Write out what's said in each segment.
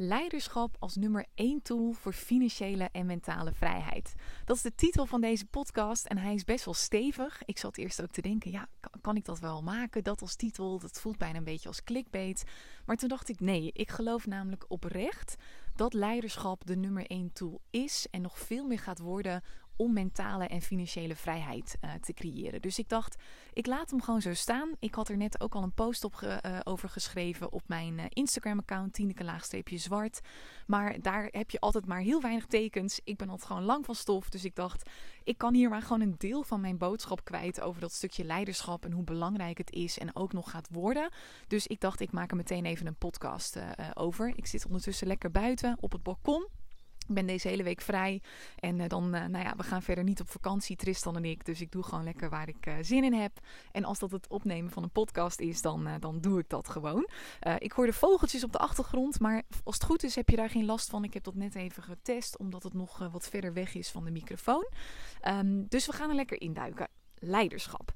Leiderschap als nummer één tool voor financiële en mentale vrijheid. Dat is de titel van deze podcast en hij is best wel stevig. Ik zat eerst ook te denken, ja, kan ik dat wel maken? Dat als titel, dat voelt bijna een beetje als clickbait. Maar toen dacht ik, nee, ik geloof namelijk oprecht dat leiderschap de nummer één tool is en nog veel meer gaat worden om mentale en financiële vrijheid uh, te creëren. Dus ik dacht, ik laat hem gewoon zo staan. Ik had er net ook al een post op ge, uh, over geschreven op mijn uh, Instagram-account, Tineke laagstreepje zwart. Maar daar heb je altijd maar heel weinig tekens. Ik ben altijd gewoon lang van stof. Dus ik dacht, ik kan hier maar gewoon een deel van mijn boodschap kwijt over dat stukje leiderschap en hoe belangrijk het is en ook nog gaat worden. Dus ik dacht, ik maak er meteen even een podcast over. Ik zit ondertussen lekker buiten op het balkon. Ik ben deze hele week vrij. En uh, dan, uh, nou ja, we gaan verder niet op vakantie, Tristan en ik. Dus ik doe gewoon lekker waar ik uh, zin in heb. En als dat het opnemen van een podcast is, dan, dan doe ik dat gewoon. ik hoor de vogeltjes op de achtergrond. Maar als het goed is, heb je daar geen last van. Ik heb dat net even getest, omdat het nog wat verder weg is van de microfoon. Um, dus we gaan er lekker induiken. Leiderschap.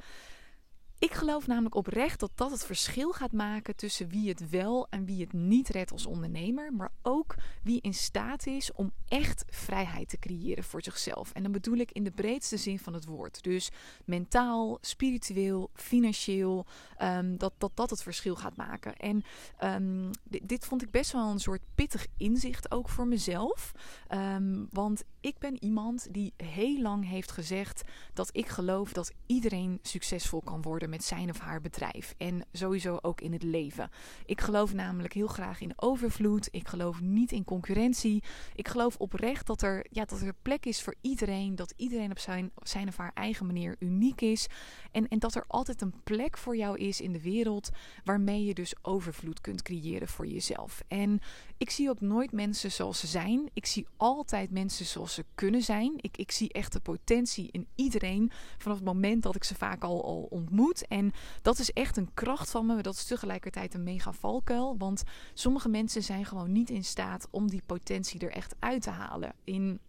Ik geloof namelijk oprecht dat dat het verschil gaat maken tussen wie het wel en wie het niet redt als ondernemer, maar ook wie in staat is om echt vrijheid te creëren voor zichzelf. En dan bedoel ik in de breedste zin van het woord. Dus mentaal, spiritueel, financieel, um, dat, dat dat het verschil gaat maken. En um, dit, vond ik best wel een soort pittig inzicht ook voor mezelf. Um, want ik ben iemand die heel lang heeft gezegd dat ik geloof dat iedereen succesvol kan worden met zijn of haar bedrijf. En sowieso ook in het leven. Ik geloof namelijk heel graag in overvloed. Ik geloof niet in concurrentie. Ik geloof oprecht dat er, ja, dat er plek is voor iedereen. Dat iedereen op zijn, zijn of haar eigen manier uniek is. En, en dat er altijd een plek voor jou is in de wereld waarmee je dus overvloed kunt creëren voor jezelf. En ik zie ook nooit mensen zoals ze zijn. Ik zie altijd mensen zoals ze kunnen zijn. Ik, ik zie echt de potentie in iedereen vanaf het moment dat ik ze vaak al, al ontmoet. En dat is echt een kracht van me. Dat is tegelijkertijd een mega valkuil. Want sommige mensen zijn gewoon niet in staat om die potentie er echt uit te halen. In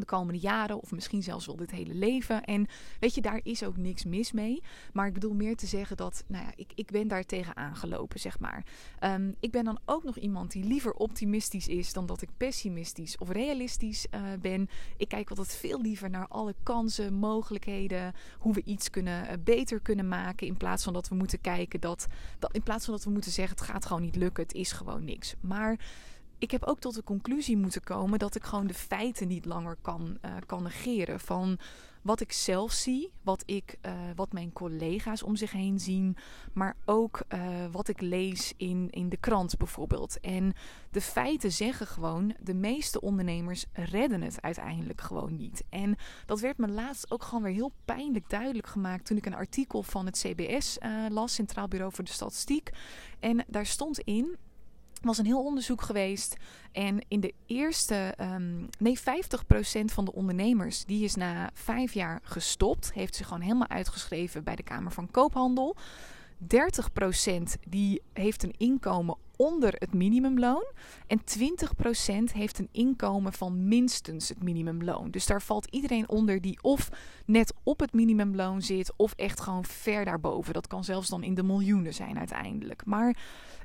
de komende jaren of misschien zelfs wel dit hele leven. En weet je, daar is ook niks mis mee. Maar ik bedoel meer te zeggen dat, nou ja, ik, ik ben daar tegen aangelopen, zeg maar. Um, ik ben dan ook nog iemand die liever optimistisch is dan dat ik pessimistisch of realistisch uh, ben. Ik kijk altijd veel liever naar alle kansen, mogelijkheden, hoe we iets kunnen uh, beter kunnen maken. In plaats van dat we moeten kijken dat, dat, in plaats van dat we moeten zeggen, het gaat gewoon niet lukken, het is gewoon niks. Maar ik heb ook tot de conclusie moeten komen dat ik gewoon de feiten niet langer kan, uh, kan negeren. Van wat ik zelf zie, wat, ik, uh, wat mijn collega's om zich heen zien, maar ook uh, wat ik lees in, in de krant bijvoorbeeld. En de feiten zeggen gewoon, de meeste ondernemers redden het uiteindelijk gewoon niet. En dat werd me laatst ook gewoon weer heel pijnlijk duidelijk gemaakt toen ik een artikel van het CBS las, Centraal Bureau voor de Statistiek. En daar stond in was een heel onderzoek geweest. En in de eerste, um, nee, 50% van de ondernemers die is na vijf jaar gestopt. Heeft zich gewoon helemaal uitgeschreven bij de Kamer van Koophandel. 30% die heeft een inkomen onder het minimumloon. En 20% heeft een inkomen van minstens het minimumloon. Dus daar valt iedereen onder die of net op het minimumloon zit, of echt gewoon ver daarboven. Dat kan zelfs dan in de miljoenen zijn uiteindelijk. Maar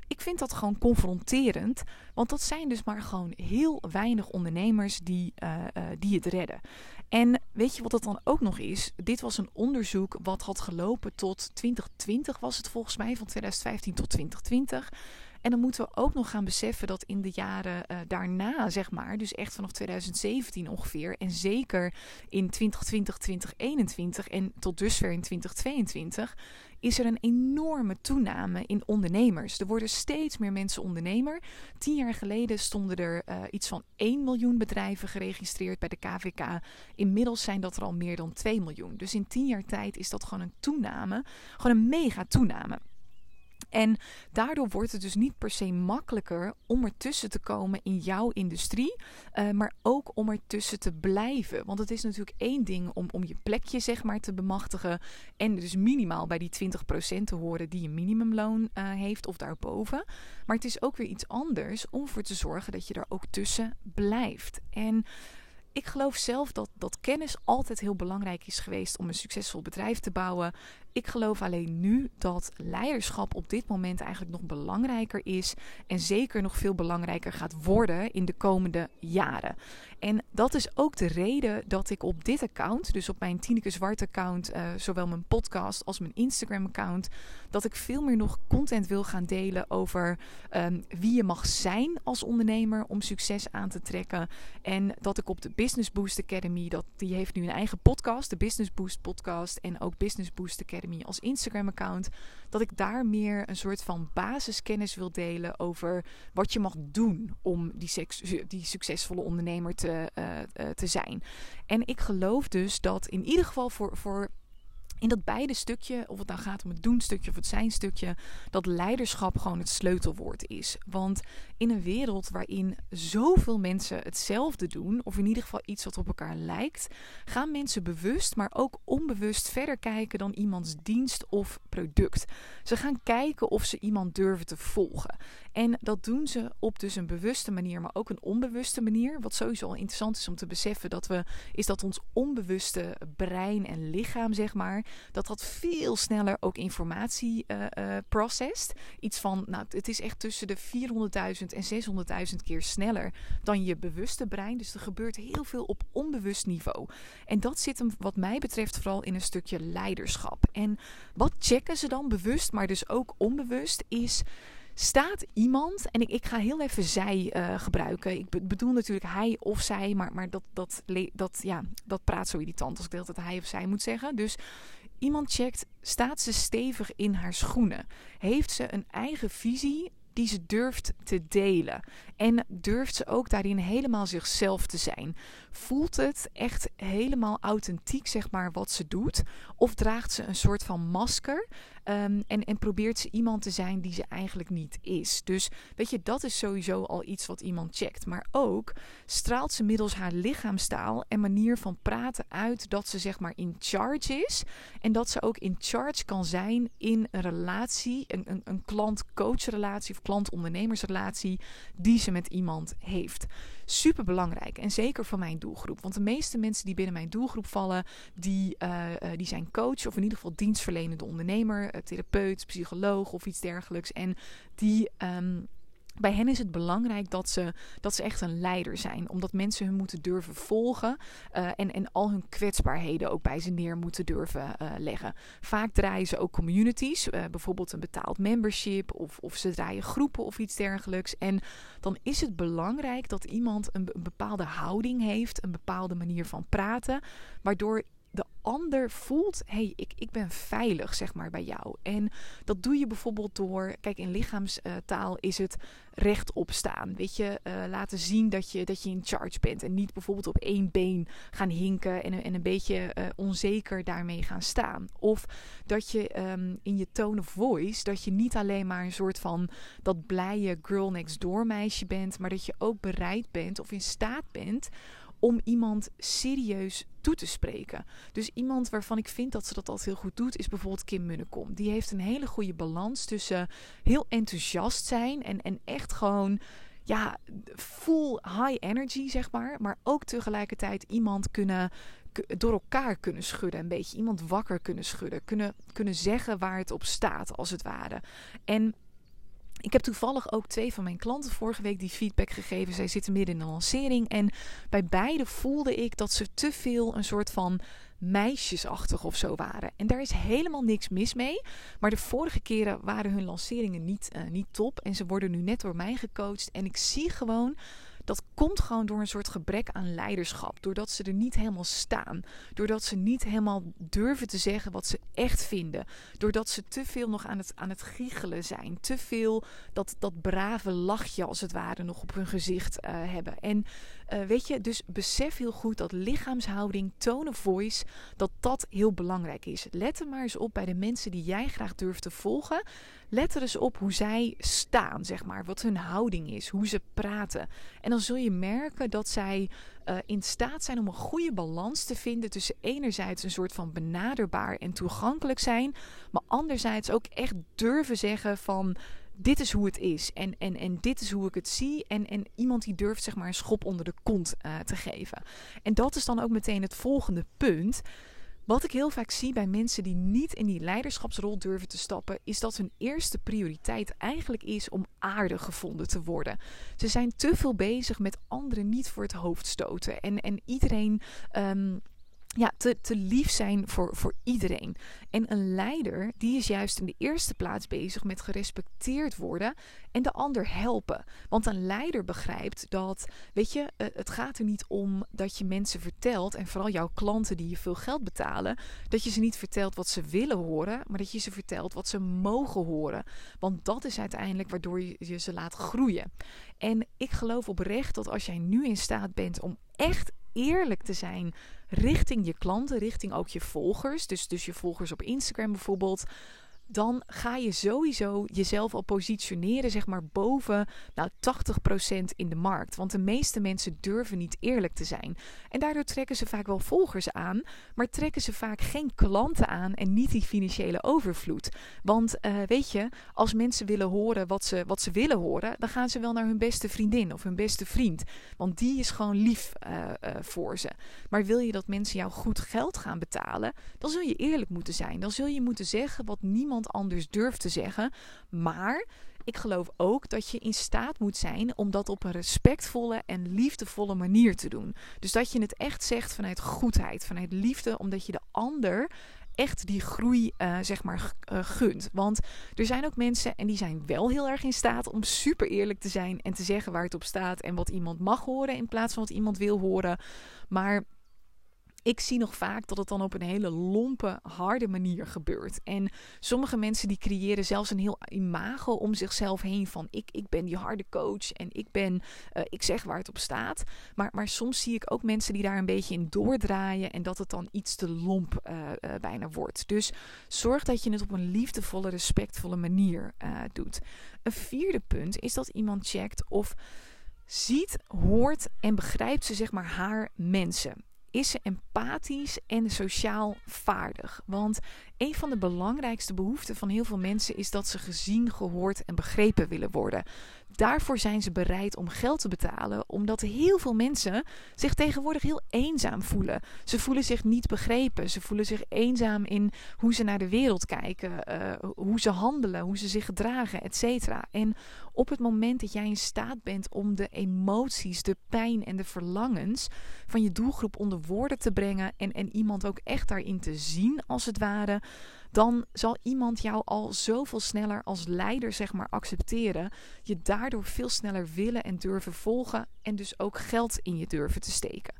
ik vind dat gewoon confronterend. Want dat zijn dus maar gewoon heel weinig ondernemers die, uh, uh, die het redden. En weet je wat dat dan ook nog is? Dit was een onderzoek wat had gelopen tot 2020 was het volgens mij, van 2015 tot 2020. En dan moeten we ook nog gaan beseffen dat in de jaren uh, daarna, zeg maar, dus echt vanaf 2017 ongeveer, en zeker in 2020, 2021 en tot dusver in 2022, is er een enorme toename in ondernemers. Er worden steeds meer mensen ondernemer. Tien jaar geleden stonden er uh, iets van 1 miljoen bedrijven geregistreerd bij de KVK. Inmiddels zijn dat er al meer dan 2 miljoen. Dus in tien jaar tijd is dat gewoon een toename. Gewoon een mega toename. En daardoor wordt het dus niet per se makkelijker om ertussen te komen in jouw industrie, uh, maar ook om ertussen te blijven. Want het is natuurlijk één ding om, om je plekje zeg maar te bemachtigen en dus minimaal bij die 20% te horen die een minimumloon uh, heeft of daarboven. Maar het is ook weer iets anders om ervoor te zorgen dat je er ook tussen blijft. En ik geloof zelf dat, dat kennis altijd heel belangrijk is geweest om een succesvol bedrijf te bouwen. Ik geloof alleen nu dat leiderschap op dit moment eigenlijk nog belangrijker is. En zeker nog veel belangrijker gaat worden in de komende jaren. En dat is ook de reden dat ik op dit account, dus op mijn Tineke Zwart account, uh, zowel mijn podcast als mijn Instagram account, dat ik veel meer nog content wil gaan delen over um, wie je mag zijn als ondernemer om succes aan te trekken. En dat ik op de Business Boost Academy, dat, die heeft nu een eigen podcast, de Business Boost podcast en ook Business Boost Academy als Instagram account, dat ik daar meer een soort van basiskennis wil delen over wat je mag doen om die, die succesvolle ondernemer te uh, te zijn. En ik geloof dus dat in ieder geval voor, voor in dat beide stukje, of het nou gaat om het doen stukje of het zijn stukje, dat leiderschap gewoon het sleutelwoord is. Want in een wereld waarin zoveel mensen hetzelfde doen, of in ieder geval iets wat op elkaar lijkt, gaan mensen bewust, maar ook onbewust verder kijken dan iemands dienst of product. Ze gaan kijken of ze iemand durven te volgen. En dat doen ze op dus een bewuste manier, maar ook een onbewuste manier. Wat sowieso al interessant is om te beseffen dat we, is dat ons onbewuste brein en lichaam, zeg maar, dat dat veel sneller ook informatie uh, uh, processed. Iets van, nou, het is echt tussen de 400.000 en 600.000 keer sneller dan je bewuste brein. Dus er gebeurt heel veel op onbewust niveau. En dat zit hem, wat mij betreft, vooral in een stukje leiderschap. En wat checken ze dan bewust, maar dus ook onbewust, is staat iemand, en ik, ik ga heel even zij uh, gebruiken. Ik bedoel natuurlijk hij of zij, maar, maar dat, dat, dat, ja, dat praat zo irritant als ik de tijd hij of zij moet zeggen. Dus iemand checkt, staat ze stevig in haar schoenen? Heeft ze een eigen visie die ze durft te delen. En durft ze ook daarin helemaal zichzelf te zijn. Voelt het echt helemaal authentiek, zeg maar, wat ze doet? Of draagt ze een soort van masker um, en, en probeert ze iemand te zijn die ze eigenlijk niet is? Dus weet je, dat is sowieso al iets wat iemand checkt. Maar ook straalt ze middels haar lichaamstaal en manier van praten uit dat ze, zeg maar, in charge is. En dat ze ook in charge kan zijn in een relatie, een, een, een klant-coach relatie of klant-ondernemersrelatie die ze met iemand heeft. Super belangrijk en zeker voor mijn doelgroep. Want de meeste mensen die binnen mijn doelgroep vallen, die, uh, die zijn coach of in ieder geval dienstverlenende ondernemer, eh, therapeut, psycholoog of iets dergelijks. En die. Um, bij hen is het belangrijk dat ze, dat ze echt een leider zijn. Omdat mensen hun moeten durven volgen. Uh, en, en al hun kwetsbaarheden ook bij ze neer moeten durven uh, leggen. Vaak draaien ze ook communities. Bijvoorbeeld een betaald membership. Of, of ze draaien groepen of iets dergelijks. En dan is het belangrijk dat iemand een, bepaalde houding heeft. Een bepaalde manier van praten. Waardoor ander voelt, hey, ik, ik ben veilig, zeg maar, bij jou. En dat doe je bijvoorbeeld door, kijk, in lichaamstaal is het rechtop staan. Weet je, uh, laten zien dat je, dat je in charge bent. En niet bijvoorbeeld op één been gaan hinken en, en een beetje uh, onzeker daarmee gaan staan. Of dat je um, in je tone of voice, dat je niet alleen maar een soort van dat blije girl next door meisje bent, maar dat je ook bereid bent of in staat bent om iemand serieus toe te spreken. Dus iemand waarvan ik vind dat ze dat altijd heel goed doet, is bijvoorbeeld Kim Munnekom. Die heeft een hele goede balans tussen heel enthousiast zijn en, en echt gewoon ja, full high energy, zeg maar. Maar ook tegelijkertijd iemand kunnen door elkaar kunnen schudden. Een beetje iemand wakker kunnen schudden. Kunnen, kunnen zeggen waar het op staat, als het ware. En ik heb toevallig ook twee van mijn klanten vorige week die feedback gegeven. Zij zitten midden in een lancering. En bij beide voelde ik dat ze te veel een soort van meisjesachtig of zo waren. En daar is helemaal niks mis mee. Maar de vorige keren waren hun lanceringen niet, uh, niet top. En ze worden nu net door mij gecoacht. En ik zie gewoon dat komt gewoon door een soort gebrek aan leiderschap. Doordat ze er niet helemaal staan. Doordat ze niet helemaal durven te zeggen wat ze echt vinden. Doordat ze te veel nog aan het, aan het giechelen zijn. Te veel dat, dat brave lachje als het ware nog op hun gezicht uh, hebben. En uh, weet je, dus besef heel goed dat lichaamshouding, tone of voice, dat dat heel belangrijk is. Let er maar eens op bij de mensen die jij graag durft te volgen. Let er eens op hoe zij staan, zeg maar. Wat hun houding is, hoe ze praten. En dan zul je merken dat zij uh, in staat zijn om een goede balans te vinden tussen enerzijds een soort van benaderbaar en toegankelijk zijn, maar anderzijds ook echt durven zeggen van dit is hoe het is en, en, en dit is hoe ik het zie. En, en iemand die durft zeg maar een schop onder de kont uh, te geven. En dat is dan ook meteen het volgende punt. Wat ik heel vaak zie bij mensen die niet in die leiderschapsrol durven te stappen, is dat hun eerste prioriteit eigenlijk is om aardig gevonden te worden. Ze zijn te veel bezig met anderen niet voor het hoofd stoten en, en iedereen. Um, ja, te, te lief zijn voor, voor iedereen. En een leider, die is juist in de eerste plaats bezig met gerespecteerd worden en de ander helpen. Want een leider begrijpt dat, weet je, eh, het gaat er niet om dat je mensen vertelt, en vooral jouw klanten die je veel geld betalen, dat je ze niet vertelt wat ze willen horen, maar dat je ze vertelt wat ze mogen horen. Want dat is uiteindelijk waardoor je, je ze laat groeien. En ik geloof oprecht dat als jij nu in staat bent om echt eerlijk te zijn richting je klanten, richting ook je volgers. Dus, dus je volgers op Instagram bijvoorbeeld dan ga je sowieso jezelf al positioneren, zeg maar, boven nou, 80% in de markt. Want de meeste mensen durven niet eerlijk te zijn. En daardoor trekken ze vaak wel volgers aan, maar trekken ze vaak geen klanten aan en niet die financiële overvloed. Want uh, weet je, als mensen willen horen wat ze, wat ze willen horen, dan gaan ze wel naar hun beste vriendin of hun beste vriend. Want die is gewoon lief uh, uh, voor ze. Maar wil je dat mensen jou goed geld gaan betalen, dan zul je eerlijk moeten zijn. Dan zul je moeten zeggen wat anders durft te zeggen. Maar ik geloof ook dat je in staat moet zijn om dat op een respectvolle en liefdevolle manier te doen. Dus dat je het echt zegt vanuit goedheid, vanuit liefde, omdat je de ander echt die groei, uh, zeg maar, uh, gunt. Want er zijn ook mensen en die zijn wel heel erg in staat om super eerlijk te zijn en te zeggen waar het op staat en wat iemand mag horen in plaats van wat iemand wil horen. Maar ik zie nog vaak dat het dan op een hele lompe, harde manier gebeurt. En sommige mensen die creëren zelfs een heel imago om zichzelf heen van ik, ik ben die harde coach en ik ben, uh, ik zeg waar het op staat. Maar, maar soms zie ik ook mensen die daar een beetje in doordraaien en dat het dan iets te lomp uh, uh, bijna wordt. Dus zorg dat je het op een liefdevolle, respectvolle manier doet. Een vierde punt is dat iemand checkt of ziet, hoort en begrijpt ze zeg maar haar mensen is ze empathisch en sociaal vaardig. Want een van de belangrijkste behoeften van heel veel mensen is dat ze gezien, gehoord en begrepen willen worden. Daarvoor zijn ze bereid om geld te betalen, omdat heel veel mensen zich tegenwoordig heel eenzaam voelen. Ze voelen zich niet begrepen. Ze voelen zich eenzaam in hoe ze naar de wereld kijken, uh, hoe ze handelen, hoe ze zich gedragen, etc. En op het moment dat jij in staat bent om de emoties, de pijn en de verlangens van je doelgroep onder woorden te brengen en, en iemand ook echt daarin te zien, als het ware dan zal iemand jou al zoveel sneller als leider zeg maar accepteren. Je daardoor veel sneller willen en durven volgen en dus ook geld in je durven te steken.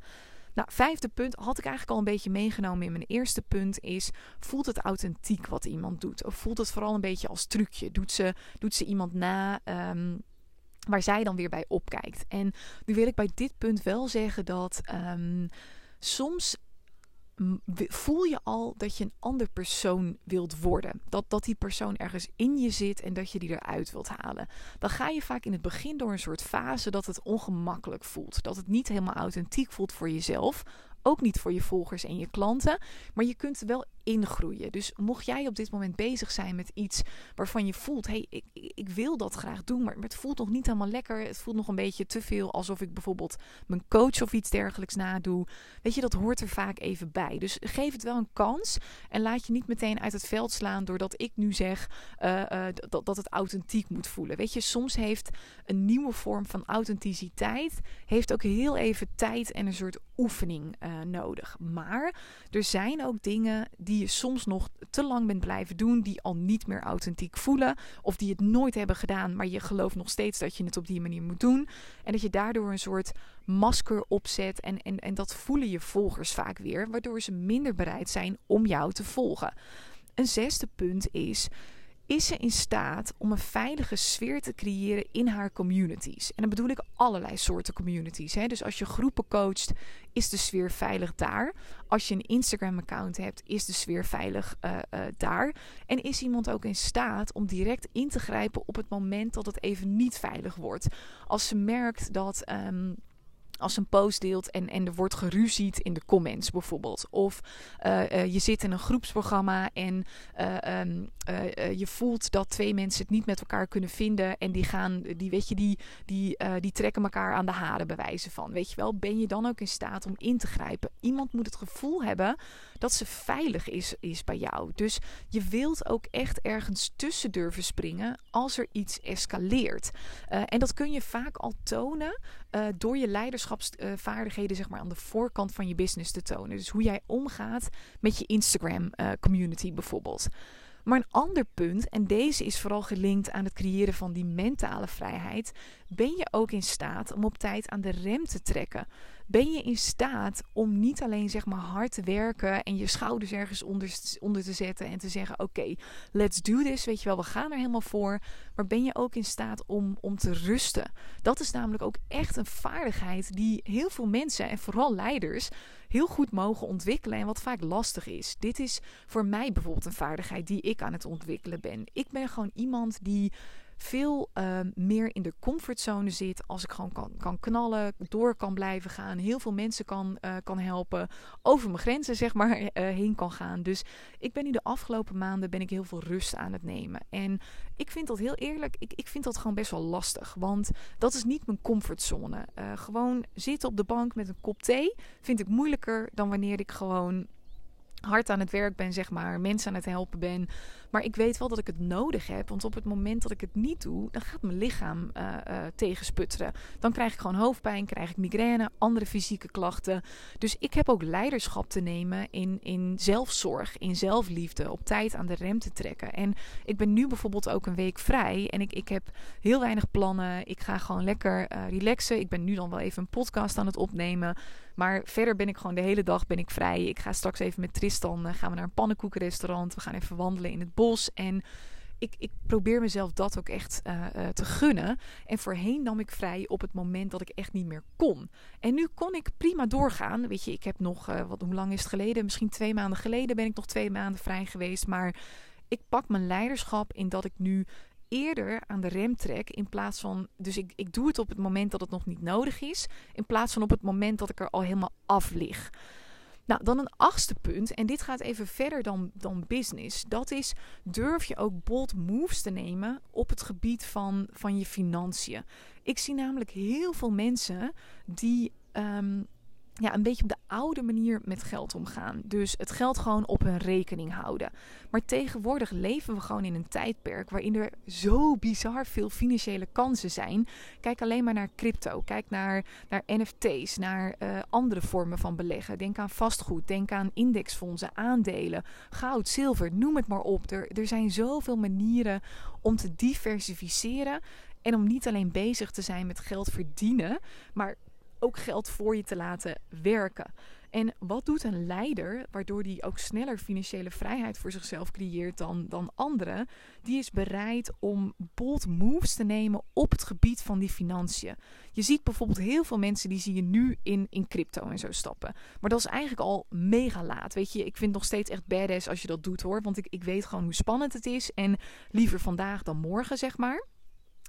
Nou, vijfde punt had ik eigenlijk al een beetje meegenomen in mijn eerste punt is: voelt het authentiek wat iemand doet? Of voelt het vooral een beetje als trucje? Doet ze, doet ze iemand na? Um, waar zij dan weer bij opkijkt. En nu wil ik bij dit punt wel zeggen dat um, soms voel je al dat je een ander persoon wilt worden. Dat, dat die persoon ergens in je zit en dat je die eruit wilt halen. Dan ga je vaak in het begin door een soort fase dat het ongemakkelijk voelt. Dat het niet helemaal authentiek voelt voor jezelf. Ook niet voor je volgers en je klanten. Maar je kunt wel ingroeien. Dus mocht jij op dit moment bezig zijn met iets waarvan je voelt: hé, hey, ik, ik wil dat graag doen, maar het voelt nog niet helemaal lekker. Het voelt nog een beetje te veel alsof ik bijvoorbeeld mijn coach of iets dergelijks nadoe. Weet je, dat hoort er vaak even bij. Dus geef het wel een kans en laat je niet meteen uit het veld slaan doordat ik nu zeg uh, uh, dat, het authentiek moet voelen. Weet je, soms heeft een nieuwe vorm van authenticiteit heeft ook heel even tijd en een soort oefening uh, nodig. Maar er zijn ook dingen die die je soms nog te lang bent blijven doen, die al niet meer authentiek voelen, of die het nooit hebben gedaan, maar je gelooft nog steeds dat je het op die manier moet doen. En dat je daardoor een soort masker opzet en, en, en dat voelen je volgers vaak weer, waardoor ze minder bereid zijn om jou te volgen. Een zesde punt is is ze in staat om een veilige sfeer te creëren in haar communities. En dan bedoel ik allerlei soorten communities. Hè? Dus als je groepen coacht, is de sfeer veilig daar. Als je een Instagram-account hebt, is de sfeer veilig uh, uh, daar. En is iemand ook in staat om direct in te grijpen op het moment dat het even niet veilig wordt. Als ze merkt dat. Um, als een post deelt en, en er wordt geruzied in de comments bijvoorbeeld. Of uh, uh, je zit in een groepsprogramma en uh, um, je voelt dat twee mensen het niet met elkaar kunnen vinden. En die gaan, die weet je, die, die, die trekken elkaar aan de haren bewijzen van. Weet je wel, ben je dan ook in staat om in te grijpen? Iemand moet het gevoel hebben dat ze veilig is, is bij jou. Dus je wilt ook echt ergens tussen durven springen als er iets escaleert. en dat kun je vaak al tonen uh, door je leiderschapsvaardigheden zeg maar, aan de voorkant van je business te tonen. Dus hoe jij omgaat met je Instagram uh, community bijvoorbeeld. Maar een ander punt, en deze is vooral gelinkt aan het creëren van die mentale vrijheid, ben je ook in staat om op tijd aan de rem te trekken? Ben je in staat om niet alleen zeg maar hard te werken en je schouders ergens onder, onder te zetten en te zeggen: Oké, let's do this. Weet je wel, we gaan er helemaal voor. Maar ben je ook in staat om, om te rusten? Dat is namelijk ook echt een vaardigheid die heel veel mensen en vooral leiders heel goed mogen ontwikkelen en wat vaak lastig is. Dit is voor mij bijvoorbeeld een vaardigheid die ik aan het ontwikkelen ben. Ik ben gewoon iemand die veel uh, meer in de comfortzone zit. Als ik gewoon kan, kan knallen, door kan blijven gaan, heel veel mensen kan, uh, kan helpen, over mijn grenzen zeg maar uh, heen kan gaan. Dus ik ben nu de afgelopen maanden ben ik heel veel rust aan het nemen. En ik vind dat heel eerlijk, ik, ik vind dat gewoon best wel lastig. Want dat is niet mijn comfortzone. Uh, gewoon zitten op de bank met een kop thee vind ik moeilijker dan wanneer ik gewoon hard aan het werk ben, zeg maar, mensen aan het helpen ben. Maar ik weet wel dat ik het nodig heb. Want op het moment dat ik het niet doe, dan gaat mijn lichaam uh, uh, tegensputteren. Dan krijg ik gewoon hoofdpijn, krijg ik migraine, andere fysieke klachten. Dus ik heb ook leiderschap te nemen in, in zelfzorg, in zelfliefde, op tijd aan de rem te trekken. En ik ben nu bijvoorbeeld ook een week vrij en ik, ik heb heel weinig plannen. Ik ga gewoon lekker uh, relaxen. Ik ben nu dan wel even een podcast aan het opnemen. Maar verder ben ik gewoon de hele dag ben ik vrij. Ik ga straks even met Tristan, gaan we naar een pannenkoekenrestaurant. We gaan even wandelen in het bos. En ik, ik probeer mezelf dat ook echt uh, uh, te gunnen. En voorheen nam ik vrij op het moment dat ik echt niet meer kon. En nu kon ik prima doorgaan. Weet je, ik heb nog, uh, wat, hoe lang is het geleden? Misschien twee maanden geleden ben ik nog twee maanden vrij geweest. Maar ik pak mijn leiderschap in dat ik nu eerder aan de rem trek. In plaats van. Dus ik, ik doe het op het moment dat het nog niet nodig is. In plaats van op het moment dat ik er al helemaal af lig. Nou, dan een achtste punt, en dit gaat even verder dan, dan business. Dat is, durf je ook bold moves te nemen op het gebied van, van je financiën. Ik zie namelijk heel veel mensen die um, ja, een beetje op de oude manier met geld omgaan. Dus het geld gewoon op hun rekening houden. Maar tegenwoordig leven we gewoon in een tijdperk waarin er zo bizar veel financiële kansen zijn. Kijk alleen maar naar crypto. Kijk naar, naar NFT's, naar uh, andere vormen van beleggen. Denk aan vastgoed, denk aan indexfondsen, aandelen, goud, zilver, noem het maar op. Er, er zijn zoveel manieren om te diversificeren. En om niet alleen bezig te zijn met geld verdienen, maar ook geld voor je te laten werken. En wat doet een leider, waardoor die ook sneller financiële vrijheid voor zichzelf creëert dan, dan anderen? Die is bereid om bold moves te nemen op het gebied van die financiën. Je ziet bijvoorbeeld heel veel mensen die zie je nu in, in crypto en zo stappen. Maar dat is eigenlijk al mega laat. Weet je, ik vind het nog steeds echt badass als je dat doet hoor. Want ik, ik weet gewoon hoe spannend het is. En liever vandaag dan morgen, zeg maar.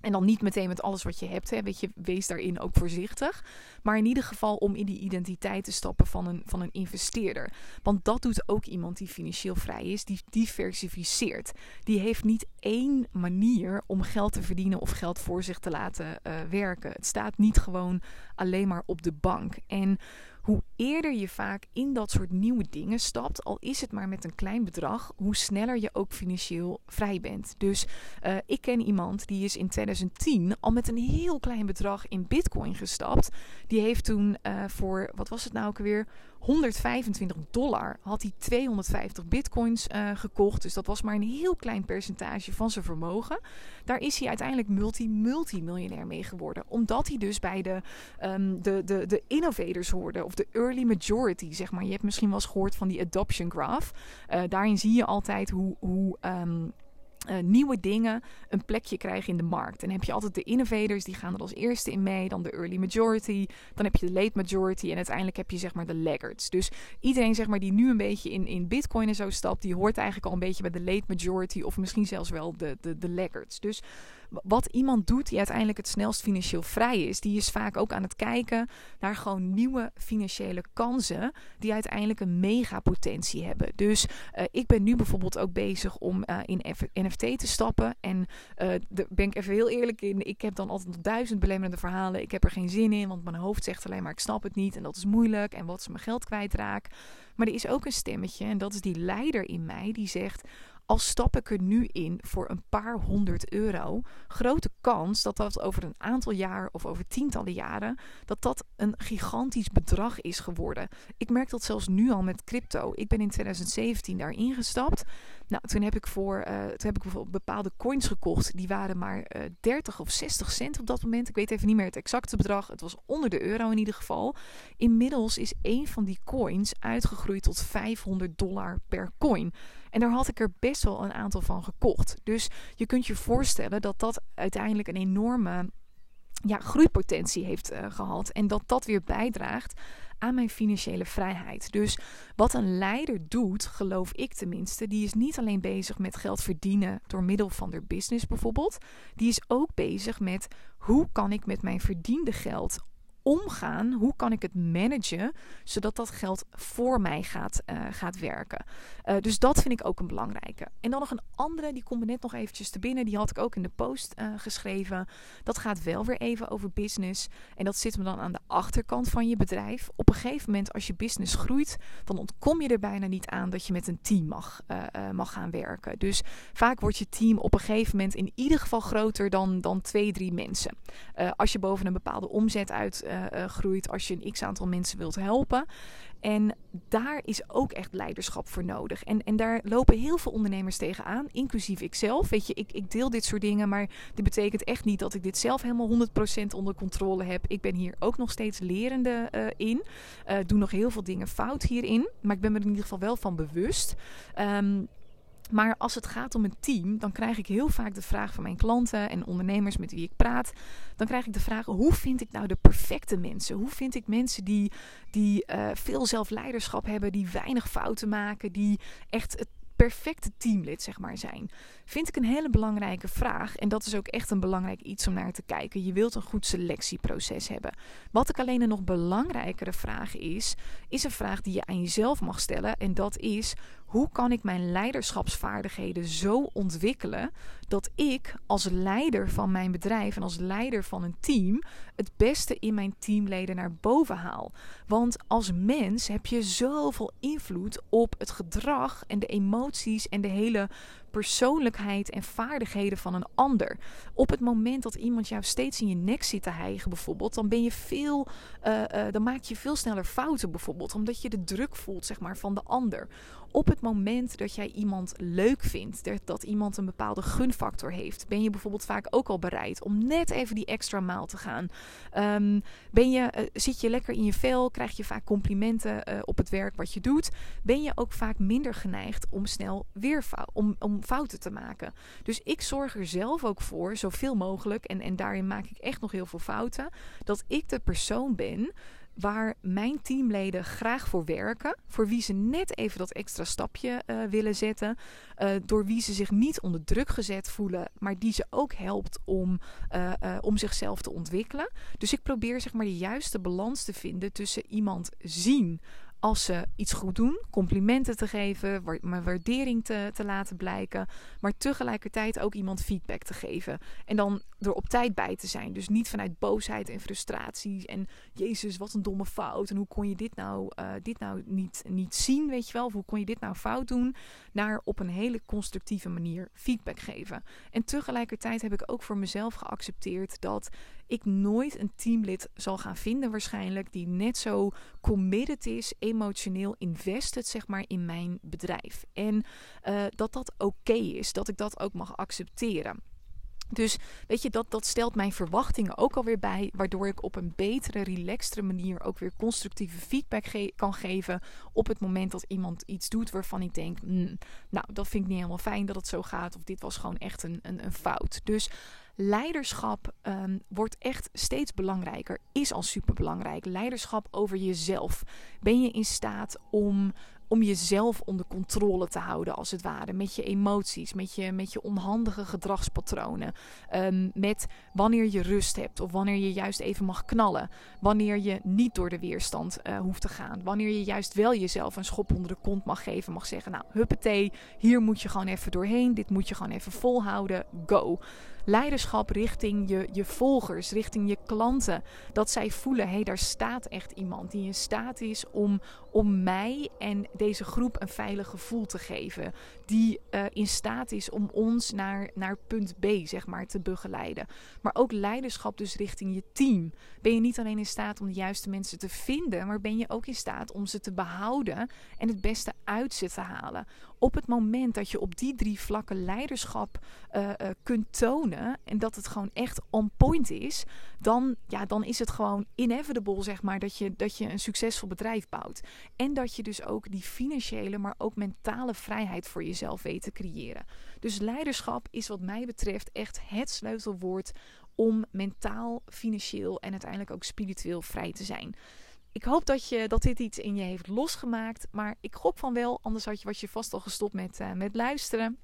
En dan niet meteen met alles wat je hebt. Hè. Weet je, wees daarin ook voorzichtig. Maar in ieder geval om in die identiteit te stappen van een, van een investeerder. Want dat doet ook iemand die financieel vrij is. Die diversificeert. Die heeft niet één manier om geld te verdienen of geld voor zich te laten uh, werken. Het staat niet gewoon alleen maar op de bank. En hoe eerder je vaak in dat soort nieuwe dingen stapt, al is het maar met een klein bedrag, hoe sneller je ook financieel vrij bent. Dus uh, ik ken iemand die is in 2010 al met een heel klein bedrag in Bitcoin gestapt. Die heeft toen uh, voor, wat was het nou ook weer? 125 dollar had hij 250 bitcoins uh, gekocht. Dus dat was maar een heel klein percentage van zijn vermogen. Daar is hij uiteindelijk multi-multimiljonair mee geworden. Omdat hij dus bij de, um, de, de, de innovators hoorde. Of de early majority, zeg maar. Je hebt misschien wel eens gehoord van die adoption graph. Uh, daarin zie je altijd hoe... hoe um, uh, nieuwe dingen een plekje krijgen in de markt. En heb je altijd de innovators, die gaan er als eerste in mee. Dan de early majority. Dan heb je de late majority. En uiteindelijk heb je zeg maar de laggards. Dus iedereen zeg maar die nu een beetje in, in bitcoin en zo stapt... die hoort eigenlijk al een beetje bij de late majority... of misschien zelfs wel de, de, de laggards. Dus wat iemand doet die uiteindelijk het snelst financieel vrij is, die is vaak ook aan het kijken naar gewoon nieuwe financiële kansen die uiteindelijk een megapotentie hebben. Dus uh, ik ben nu bijvoorbeeld ook bezig om uh, in NFT te stappen. En uh, daar ben ik even heel eerlijk in. Ik heb dan altijd duizend belemmerende verhalen. Ik heb er geen zin in, want mijn hoofd zegt alleen maar ik snap het niet en dat is moeilijk en wat is mijn geld kwijtraak. Maar er is ook een stemmetje en dat is die leider in mij die zegt al stap ik er nu in voor een paar honderd euro, grote kans dat dat over een aantal jaar of over tientallen jaren, dat dat een gigantisch bedrag is geworden. Ik merk dat zelfs nu al met crypto. Ik ben in 2017 daar ingestapt. Nou, toen heb ik voor, uh, toen heb ik bijvoorbeeld bepaalde coins gekocht. Die waren maar uh, eh, 30 of 60 cent op dat moment. Ik weet even niet meer het exacte bedrag. Het was onder de euro in ieder geval. Inmiddels is een van die coins uitgegroeid tot 500 dollar per coin. En daar had ik er best wel een aantal van gekocht. Dus je kunt je voorstellen dat dat uiteindelijk een enorme ja, groeipotentie heeft uh, gehad. En dat dat weer bijdraagt aan mijn financiële vrijheid. Dus wat een leider doet, geloof ik tenminste, die is niet alleen bezig met geld verdienen door middel van de business bijvoorbeeld. Die is ook bezig met hoe kan ik met mijn verdiende geld omgaan? Hoe kan ik het managen zodat dat geld voor mij gaat, uh, gaat werken? Uh, dus dat vind ik ook een belangrijke. En dan nog een andere, die komt me net nog eventjes te binnen. Die had ik ook in de post uh, geschreven. Dat gaat wel weer even over business. En dat zit me dan aan de achterkant van je bedrijf. Op een gegeven moment, als je business groeit, dan ontkom je er bijna niet aan dat je met een team mag, mag gaan werken. Dus vaak wordt je team op een gegeven moment in ieder geval groter dan, dan twee, drie mensen. als je boven een bepaalde omzet uit uh, groeit als je een x aantal mensen wilt helpen. En daar is ook echt leiderschap voor nodig. En, en daar lopen heel veel ondernemers tegenaan, inclusief ikzelf. Weet je, ik, ik deel dit soort dingen, maar dit betekent echt niet dat ik dit zelf helemaal 100% onder controle heb. Ik ben hier ook nog steeds lerende uh, in. Doe nog heel veel dingen fout hierin, maar ik ben me er in ieder geval wel van bewust. Um, maar als het gaat om een team, dan krijg ik heel vaak de vraag van mijn klanten en ondernemers met wie ik praat. Dan krijg ik de vraag: hoe vind ik nou de perfecte mensen? Hoe vind ik mensen die, die uh, veel zelfleiderschap hebben, die weinig fouten maken, die echt het perfecte teamlid zeg maar zijn? Vind ik een hele belangrijke vraag. En dat is ook echt een belangrijk iets om naar te kijken. Je wilt een goed selectieproces hebben. Wat ik alleen een nog belangrijkere vraag is, is een vraag die je aan jezelf mag stellen. En dat is: hoe kan ik mijn leiderschapsvaardigheden zo ontwikkelen dat ik als leider van mijn bedrijf en als leider van een team het beste in mijn teamleden naar boven haal? Want als mens heb je zoveel invloed op het gedrag en de emoties en de hele persoonlijkheid en vaardigheden van een ander. Op het moment dat iemand jou steeds in je nek zit te hijgen, bijvoorbeeld, dan ben je veel, uh, uh, dan maak je veel sneller fouten, bijvoorbeeld, omdat je de druk voelt, zeg maar, van de ander op het moment dat jij iemand leuk vindt, dat, iemand een bepaalde gunfactor heeft, ben je bijvoorbeeld vaak ook al bereid om net even die extra maal te gaan. Um, ben je, uh, zit je lekker in je vel, krijg je vaak complimenten uh, op het werk wat je doet, ben je ook vaak minder geneigd om snel weer om, om fouten te maken. Dus ik zorg er zelf ook voor, zoveel mogelijk, en, en daarin maak ik echt nog heel veel fouten, dat ik de persoon ben waar mijn teamleden graag voor werken, voor wie ze net even dat extra stapje uh, willen zetten, uh, door wie ze zich niet onder druk gezet voelen, maar die ze ook helpt om, uh, om zichzelf te ontwikkelen. Dus ik probeer zeg maar de juiste balans te vinden tussen iemand zien als ze iets goed doen, complimenten te geven, mijn waardering te, te laten blijken, maar tegelijkertijd ook iemand feedback te geven. En dan er op tijd bij te zijn. Dus niet vanuit boosheid en frustratie en Jezus, wat een domme fout. En hoe kon je dit nou, uh, dit nou niet, niet zien, weet je wel? Of hoe kon je dit nou fout doen? Naar op een hele constructieve manier feedback geven. En tegelijkertijd heb ik ook voor mezelf geaccepteerd dat ik nooit een teamlid zal gaan vinden waarschijnlijk die net zo committed is, emotioneel invested zeg maar in mijn bedrijf. En uh, dat dat oké is, dat ik dat ook mag accepteren. Dus weet je, dat, dat stelt mijn verwachtingen ook alweer bij, waardoor ik op een betere, relaxtere manier ook weer constructieve feedback kan geven op het moment dat iemand iets doet waarvan ik denk, mm, nou, dat vind ik niet helemaal fijn dat het zo gaat, of dit was gewoon echt een, een, een fout. Dus leiderschap um, wordt echt steeds belangrijker, is al super belangrijk. Leiderschap over jezelf. Ben je in staat om om jezelf onder controle te houden, als het ware. Met je emoties, met je, met je onhandige gedragspatronen. Ehm, met wanneer je rust hebt of wanneer je juist even mag knallen. Wanneer je niet door de weerstand uh, hoeft te gaan. Wanneer je juist wel jezelf een schop onder de kont mag geven. Mag zeggen, nou huppatee, hier moet je gewoon even doorheen. Dit moet je gewoon even volhouden. Go leiderschap richting je, je volgers, richting je klanten. Dat zij voelen, hé, hey, daar staat echt iemand die in staat is om, om mij en deze groep een veilig gevoel te geven. Die uh, in staat is om ons naar, naar punt B, zeg maar, te begeleiden. Maar ook leiderschap dus richting je team. Ben je niet alleen in staat om de juiste mensen te vinden, maar ben je ook in staat om ze te behouden en het beste uit ze te halen. Op het moment dat je op die drie vlakken leiderschap uh, uh, kunt tonen en dat het gewoon echt on point is, dan, ja, dan is het gewoon inevitable, zeg maar, dat je, dat je een succesvol bedrijf bouwt. En dat je dus ook die financiële, maar ook mentale vrijheid voor jezelf weet te creëren. Dus leiderschap is wat mij betreft echt het sleutelwoord om mentaal, financieel en uiteindelijk ook spiritueel vrij te zijn. Ik hoop dat, je, dat dit iets in je heeft losgemaakt. Maar ik gok van wel, anders had je, was je vast al gestopt met, uh, met luisteren.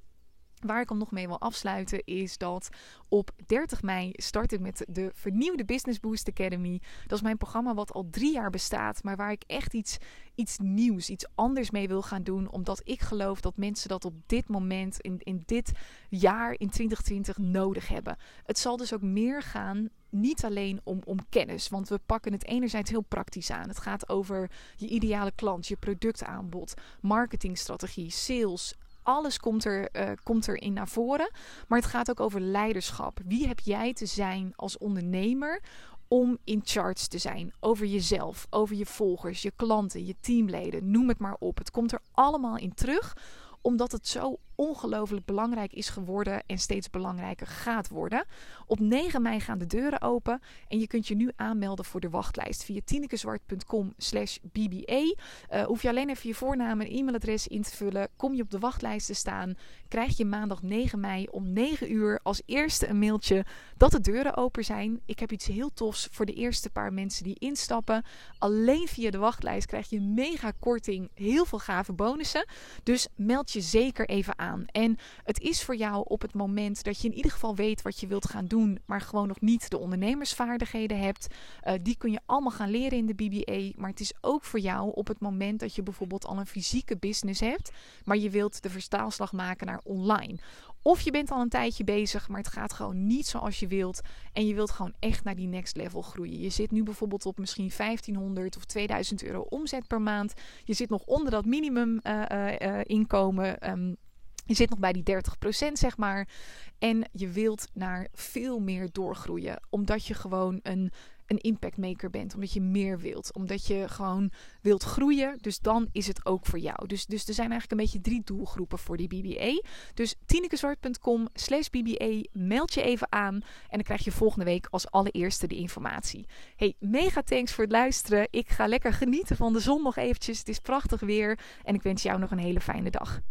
Waar ik hem nog mee wil afsluiten is dat op 30 mei start ik met de vernieuwde Business Boost Academy. Dat is mijn programma wat al drie jaar bestaat, maar waar ik echt iets, iets nieuws, iets anders mee wil gaan doen. Omdat ik geloof dat mensen dat op dit moment, in, in dit jaar, in 2020 nodig hebben. Het zal dus ook meer gaan niet alleen om, om kennis. Want we pakken het enerzijds heel praktisch aan. Het gaat over je ideale klant, je productaanbod, marketingstrategie, sales, alles komt er, uh, komt erin naar voren. Maar het gaat ook over leiderschap. Wie heb jij te zijn als ondernemer om in charge te zijn over jezelf, over je volgers, je klanten, je teamleden, noem het maar op. Het komt er allemaal in terug omdat het zo ongelooflijk belangrijk is geworden en steeds belangrijker gaat worden. Op 9 mei gaan de deuren open en je kunt je nu aanmelden voor de wachtlijst via tinekezwart.com slash bba. Uh, hoef je alleen even je voornaam en e-mailadres in te vullen. Kom je op de wachtlijst te staan, krijg je maandag 9 mei om 9 uur als eerste een mailtje dat de deuren open zijn. Ik heb iets heel tofs voor de eerste paar mensen die instappen. Alleen via de wachtlijst krijg je mega korting, heel veel gave bonussen. Dus meld je zeker even aan. En het is voor jou op het moment dat je in ieder geval weet wat je wilt gaan doen, maar gewoon nog niet de ondernemersvaardigheden hebt. Uh, die kun je allemaal gaan leren in de BBA. Maar het is ook voor jou op het moment dat je bijvoorbeeld al een fysieke business hebt, maar je wilt de verstaalslag maken naar online. Of je bent al een tijdje bezig, maar het gaat gewoon niet zoals je wilt. En je wilt gewoon echt naar die next level groeien. Je zit nu bijvoorbeeld op misschien 1500 of 2000 euro omzet per maand. Je zit nog onder dat minimum uh, inkomen. Um, je zit nog bij die 30%, zeg maar. En je wilt naar veel meer doorgroeien. Omdat je gewoon een, een impactmaker bent. Omdat je meer wilt. Omdat je gewoon wilt groeien. Dus dan is het ook voor jou. Dus, dus er zijn eigenlijk een beetje drie doelgroepen voor die BBA. Dus tinekezwart.com slash BBA. Meld je even aan. En dan krijg je volgende week als allereerste de informatie. Hey, mega thanks voor het luisteren. Ik ga lekker genieten van de zon nog eventjes. Het is prachtig weer. En ik wens jou nog een hele fijne dag.